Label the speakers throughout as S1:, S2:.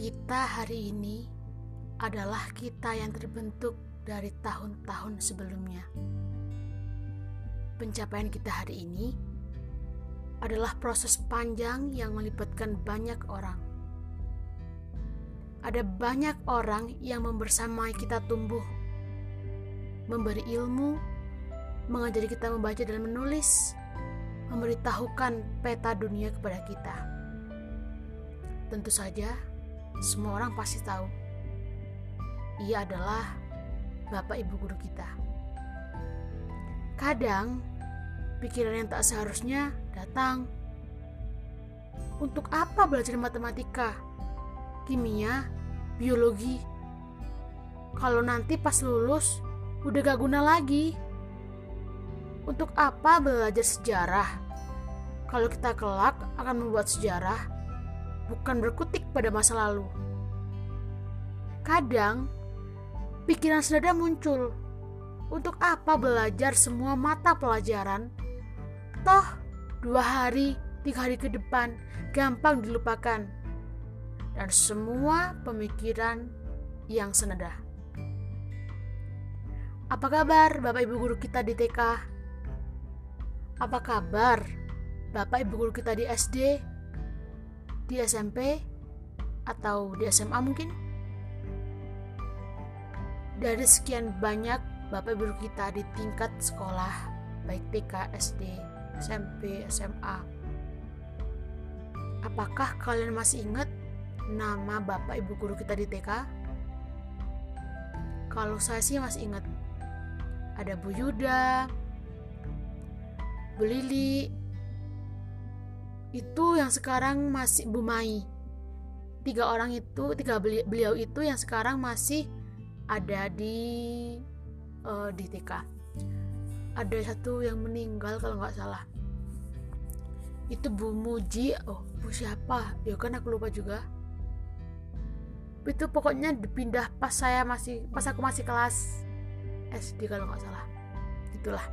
S1: Kita hari ini adalah kita yang terbentuk dari tahun-tahun sebelumnya. Pencapaian kita hari ini adalah proses panjang yang melibatkan banyak orang. Ada banyak orang yang membersamai kita tumbuh, memberi ilmu, mengajari kita membaca dan menulis, memberitahukan peta dunia kepada kita. Tentu saja, semua orang pasti tahu ia adalah bapak ibu guru kita. Kadang pikiran yang tak seharusnya datang. Untuk apa belajar matematika, kimia, biologi? Kalau nanti pas lulus udah gak guna lagi. Untuk apa belajar sejarah? Kalau kita kelak akan membuat sejarah, bukan berkutik pada masa lalu. Kadang, pikiran senada muncul. Untuk apa belajar semua mata pelajaran? Toh, dua hari, tiga hari ke depan, gampang dilupakan. Dan semua pemikiran yang senada. Apa kabar Bapak Ibu guru kita di TK? Apa kabar Bapak Ibu guru kita di SD? Di SMP? Atau di SMA mungkin? Dari sekian banyak Bapak Ibu kita di tingkat sekolah, baik TK, SD, SMP, SMA. Apakah kalian masih ingat nama Bapak Ibu guru kita di TK? Kalau saya sih masih ingat. Ada Bu Yuda, Bu Lili, itu yang sekarang masih Bu Mai. Tiga orang itu, tiga beliau itu yang sekarang masih ada di uh, di TK. Ada satu yang meninggal kalau nggak salah. Itu Bu Muji, oh Bu siapa? Ya kan aku lupa juga. Itu pokoknya dipindah pas saya masih pas aku masih kelas SD kalau nggak salah itulah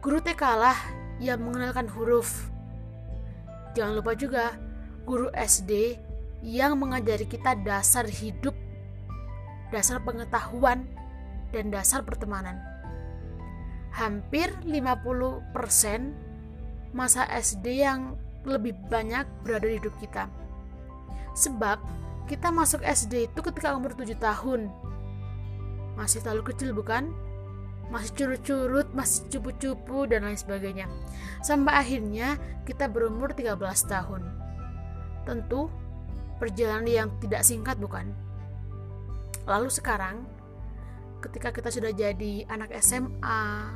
S1: guru TK lah yang mengenalkan huruf jangan lupa juga guru SD yang mengajari kita dasar hidup dasar pengetahuan dan dasar pertemanan. Hampir 50% masa SD yang lebih banyak berada di hidup kita. Sebab kita masuk SD itu ketika umur 7 tahun. Masih terlalu kecil bukan? Masih curut-curut, masih cupu-cupu dan lain sebagainya. Sampai akhirnya kita berumur 13 tahun. Tentu perjalanan yang tidak singkat bukan? Lalu sekarang ketika kita sudah jadi anak SMA,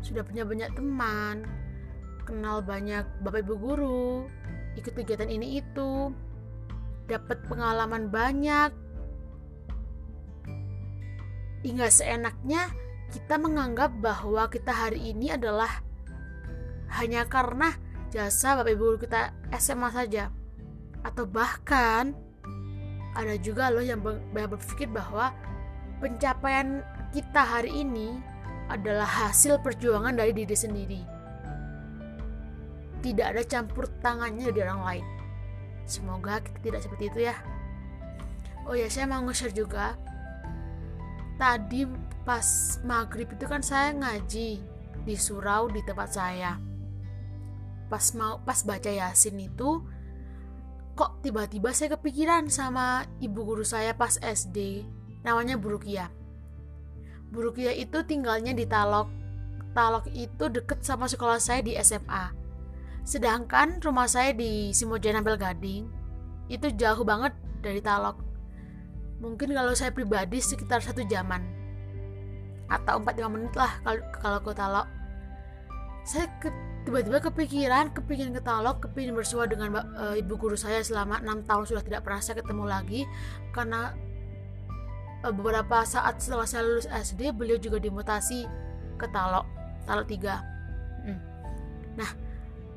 S1: sudah punya banyak teman, kenal banyak bapak ibu guru, ikut kegiatan ini itu, dapat pengalaman banyak, hingga seenaknya kita menganggap bahwa kita hari ini adalah hanya karena jasa Bapak Ibu kita SMA saja atau bahkan ada juga loh yang berpikir bahwa pencapaian kita hari ini adalah hasil perjuangan dari diri sendiri. Tidak ada campur tangannya dari orang lain. Semoga kita tidak seperti itu ya. Oh ya, saya mau nge-share juga tadi pas maghrib itu kan saya ngaji di surau di tempat saya. Pas mau pas baca yasin itu kok tiba-tiba saya kepikiran sama ibu guru saya pas SD namanya Bu Rukia Bu Rukia itu tinggalnya di Talok. Talok itu deket sama sekolah saya di SMA sedangkan rumah saya di Simojana Gading itu jauh banget dari Talok mungkin kalau saya pribadi sekitar satu jaman. Atau 4-5 menit lah kalau kalau ke Talok. Saya ke, tiba-tiba kepikiran kepikiran ke Talok kepingin bersua dengan uh, ibu guru saya selama enam tahun sudah tidak pernah saya ketemu lagi. Karena uh, beberapa saat setelah saya lulus SD beliau juga dimutasi ke Talok Talok 3 hmm. nah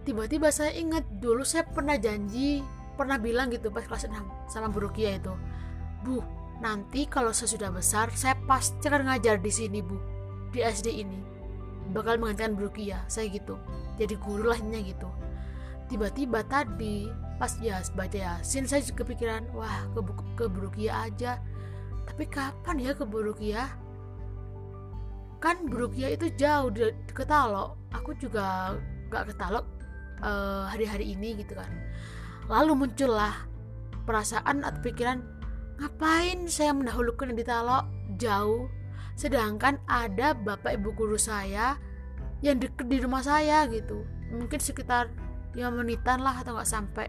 S1: tiba-tiba saya ingat dulu saya pernah janji pernah bilang gitu pas kelas 6 sama Bu Rukia itu Bu, nanti kalau saya sudah besar, saya pasti akan ngajar di sini, Bu. Di SD ini. Bakal menggantikan Bu Rukia, saya gitu. Jadi guru lahnya gitu. tiba-tiba tadi pas ya baca yasin saya juga kepikiran wah ke, ke Burukia aja tapi kapan ya ke Burukia kan Burukia itu jauh di, ke Talok aku juga gak ke Talok uh, hari-hari ini gitu kan lalu muncullah perasaan atau pikiran ngapain saya mendahulukan di Talok jauh. Sedangkan ada bapak ibu guru saya yang deket di rumah saya gitu. Mungkin sekitar 5 menitan lah atau nggak sampai.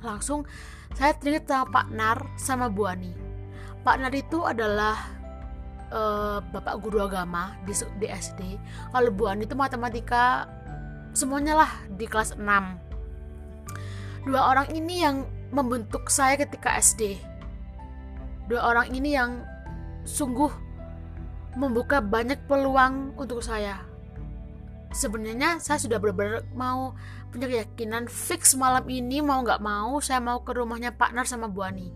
S1: Langsung saya teringat sama Pak Nar sama Bu Ani. Pak Nar itu adalah uh, bapak guru agama di, di SD kalau Bu Ani itu matematika semuanya lah di kelas 6 dua orang ini yang membentuk saya ketika SD dua orang ini yang sungguh membuka banyak peluang untuk saya sebenarnya saya sudah benar-benar mau punya keyakinan fix malam ini mau nggak mau saya mau ke rumahnya Pak Nar sama Bu Ani.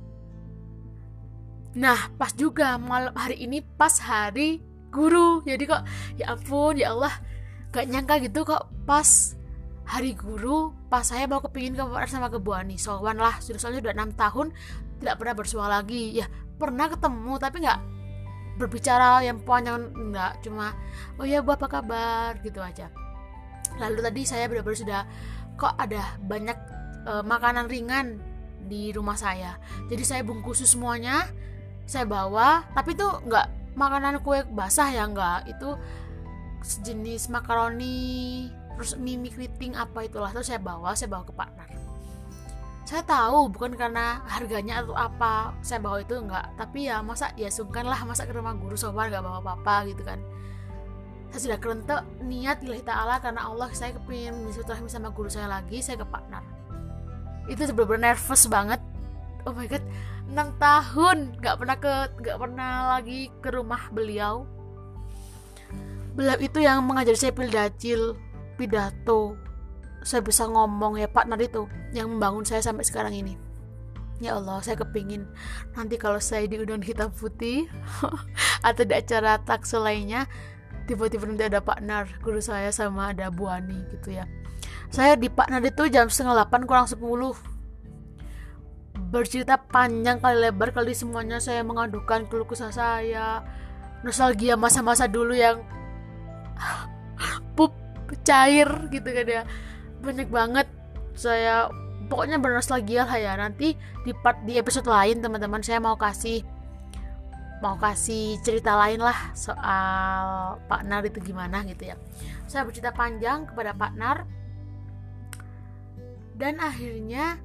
S1: Nah pas juga malam hari ini pas hari guru jadi kok ya ampun ya Allah gak nyangka gitu kok pas hari guru pas saya mau kepingin ke Nar sama ke Bu Ani. Soalnya lah sudah soalnya sudah enam tahun tidak pernah bersua lagi. Ya pernah ketemu tapi nggak berbicara yang panjang enggak cuma oh ya bu apa kabar? Gitu aja. Lalu tadi saya benar-benar sudah kok ada banyak uh, makanan ringan di rumah saya? Jadi saya bungkus semuanya saya bawa tapi itu enggak makanan kue basah ya enggak itu sejenis makaroni terus mie keriting apa itulah terus saya bawa saya bawa ke partner. Saya tahu bukan karena harganya atau apa saya bawa itu enggak tapi ya masa ya sungkan lah masa ke rumah guru sobat nggak bawa apa-apa gitu kan. Saya sudah kerentek niat lillahi ta'ala karena Allah saya kepingin silaturahmi sama guru saya lagi saya ke partner. Itu benar-benar nervous banget. Oh my god 6 tahun nggak pernah ke nggak pernah lagi ke rumah beliau. Beliau itu yang mengajari saya pildacil pidato saya bisa ngomong ya partner itu yang membangun saya sampai sekarang ini. Ya Allah saya kepingin nanti kalau saya diundang di hitam putih atau di acara takso lainnya tiba-tiba nanti ada partner guru saya sama ada Bu Ani gitu ya. Saya di partner itu jam setengah 8 kurang 10 bercerita panjang kali lebar kali semuanya saya mengadukan keluh kesah saya. Nostalgia masa-masa dulu yang cair gitu kan ya. Banyak banget. Saya pokoknya bernostalgia lah ya. Nanti di part di episode lain teman-teman saya mau kasih mau kasih cerita lain lah soal Pak Nar itu gimana gitu ya. Saya bercerita panjang kepada Pak Nar. Dan akhirnya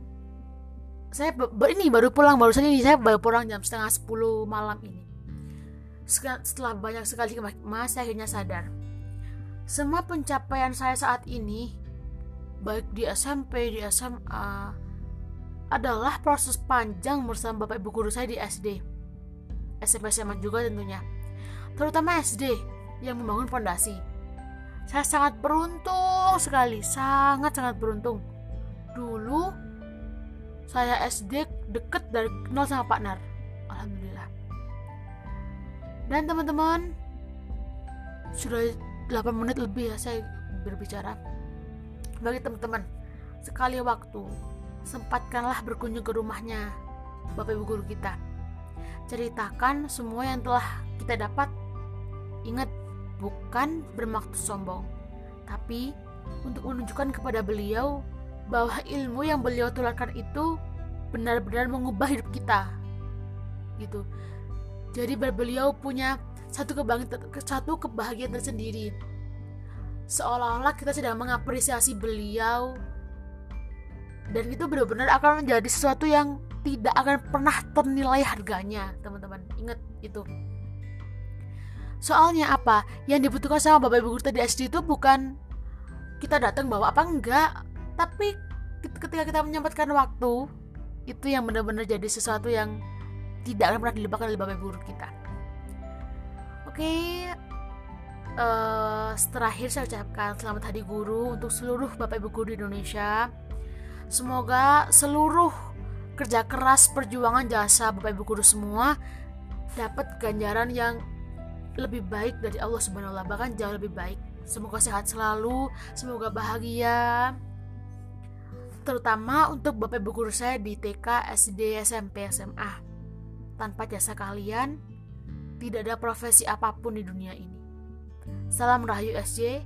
S1: saya ini baru pulang barusan ini saya baru pulang jam setengah 10 malam ini. Setelah banyak sekali mas saya akhirnya sadar semua pencapaian saya saat ini baik di SMP, di SMA adalah proses panjang bersama Bapak Ibu guru saya di SD. SMP SMA juga tentunya. Terutama SD yang membangun fondasi. Saya sangat beruntung sekali, sangat-sangat beruntung. Dulu saya SD deket dari nol sama Pak Nar. Alhamdulillah. Dan teman-teman, sudah 8 menit lebih ya saya berbicara bagi teman-teman, sekali waktu sempatkanlah berkunjung ke rumahnya Bapak Ibu guru kita. Ceritakan semua yang telah kita dapat. Ingat, bukan bermaksud sombong, tapi untuk menunjukkan kepada beliau bahwa ilmu yang beliau tularkan itu benar-benar mengubah hidup kita. Gitu. Jadi beliau punya satu kebahagiaan, satu kebahagiaan tersendiri. Seolah-olah kita sedang mengapresiasi beliau. Dan itu benar-benar akan menjadi sesuatu yang tidak akan pernah ternilai harganya teman-teman. Ingat itu. Soalnya apa? Yang dibutuhkan sama bapak ibu guru di SD itu bukan kita datang bawa apa enggak tapi ketika kita menyempatkan waktu itu yang benar-benar jadi sesuatu yang tidak akan pernah dilupakan oleh bapak ibu guru kita oke uh, terakhir saya ucapkan selamat Hari Guru untuk seluruh Bapak Ibu Guru di Indonesia. Semoga seluruh kerja keras perjuangan jasa Bapak Ibu Guru semua dapat ganjaran yang lebih baik dari Allah Subhanahu wa bahkan jauh lebih baik. Semoga sehat selalu, semoga bahagia. terutama untuk Bapak Ibu guru saya di TK, SD, SMP, SMA. Tanpa jasa kalian, tidak ada profesi apa pun di dunia ini. Salam Rahayu SJ,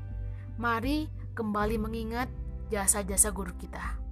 S1: mari kembali mengingat jasa-jasa guru kita.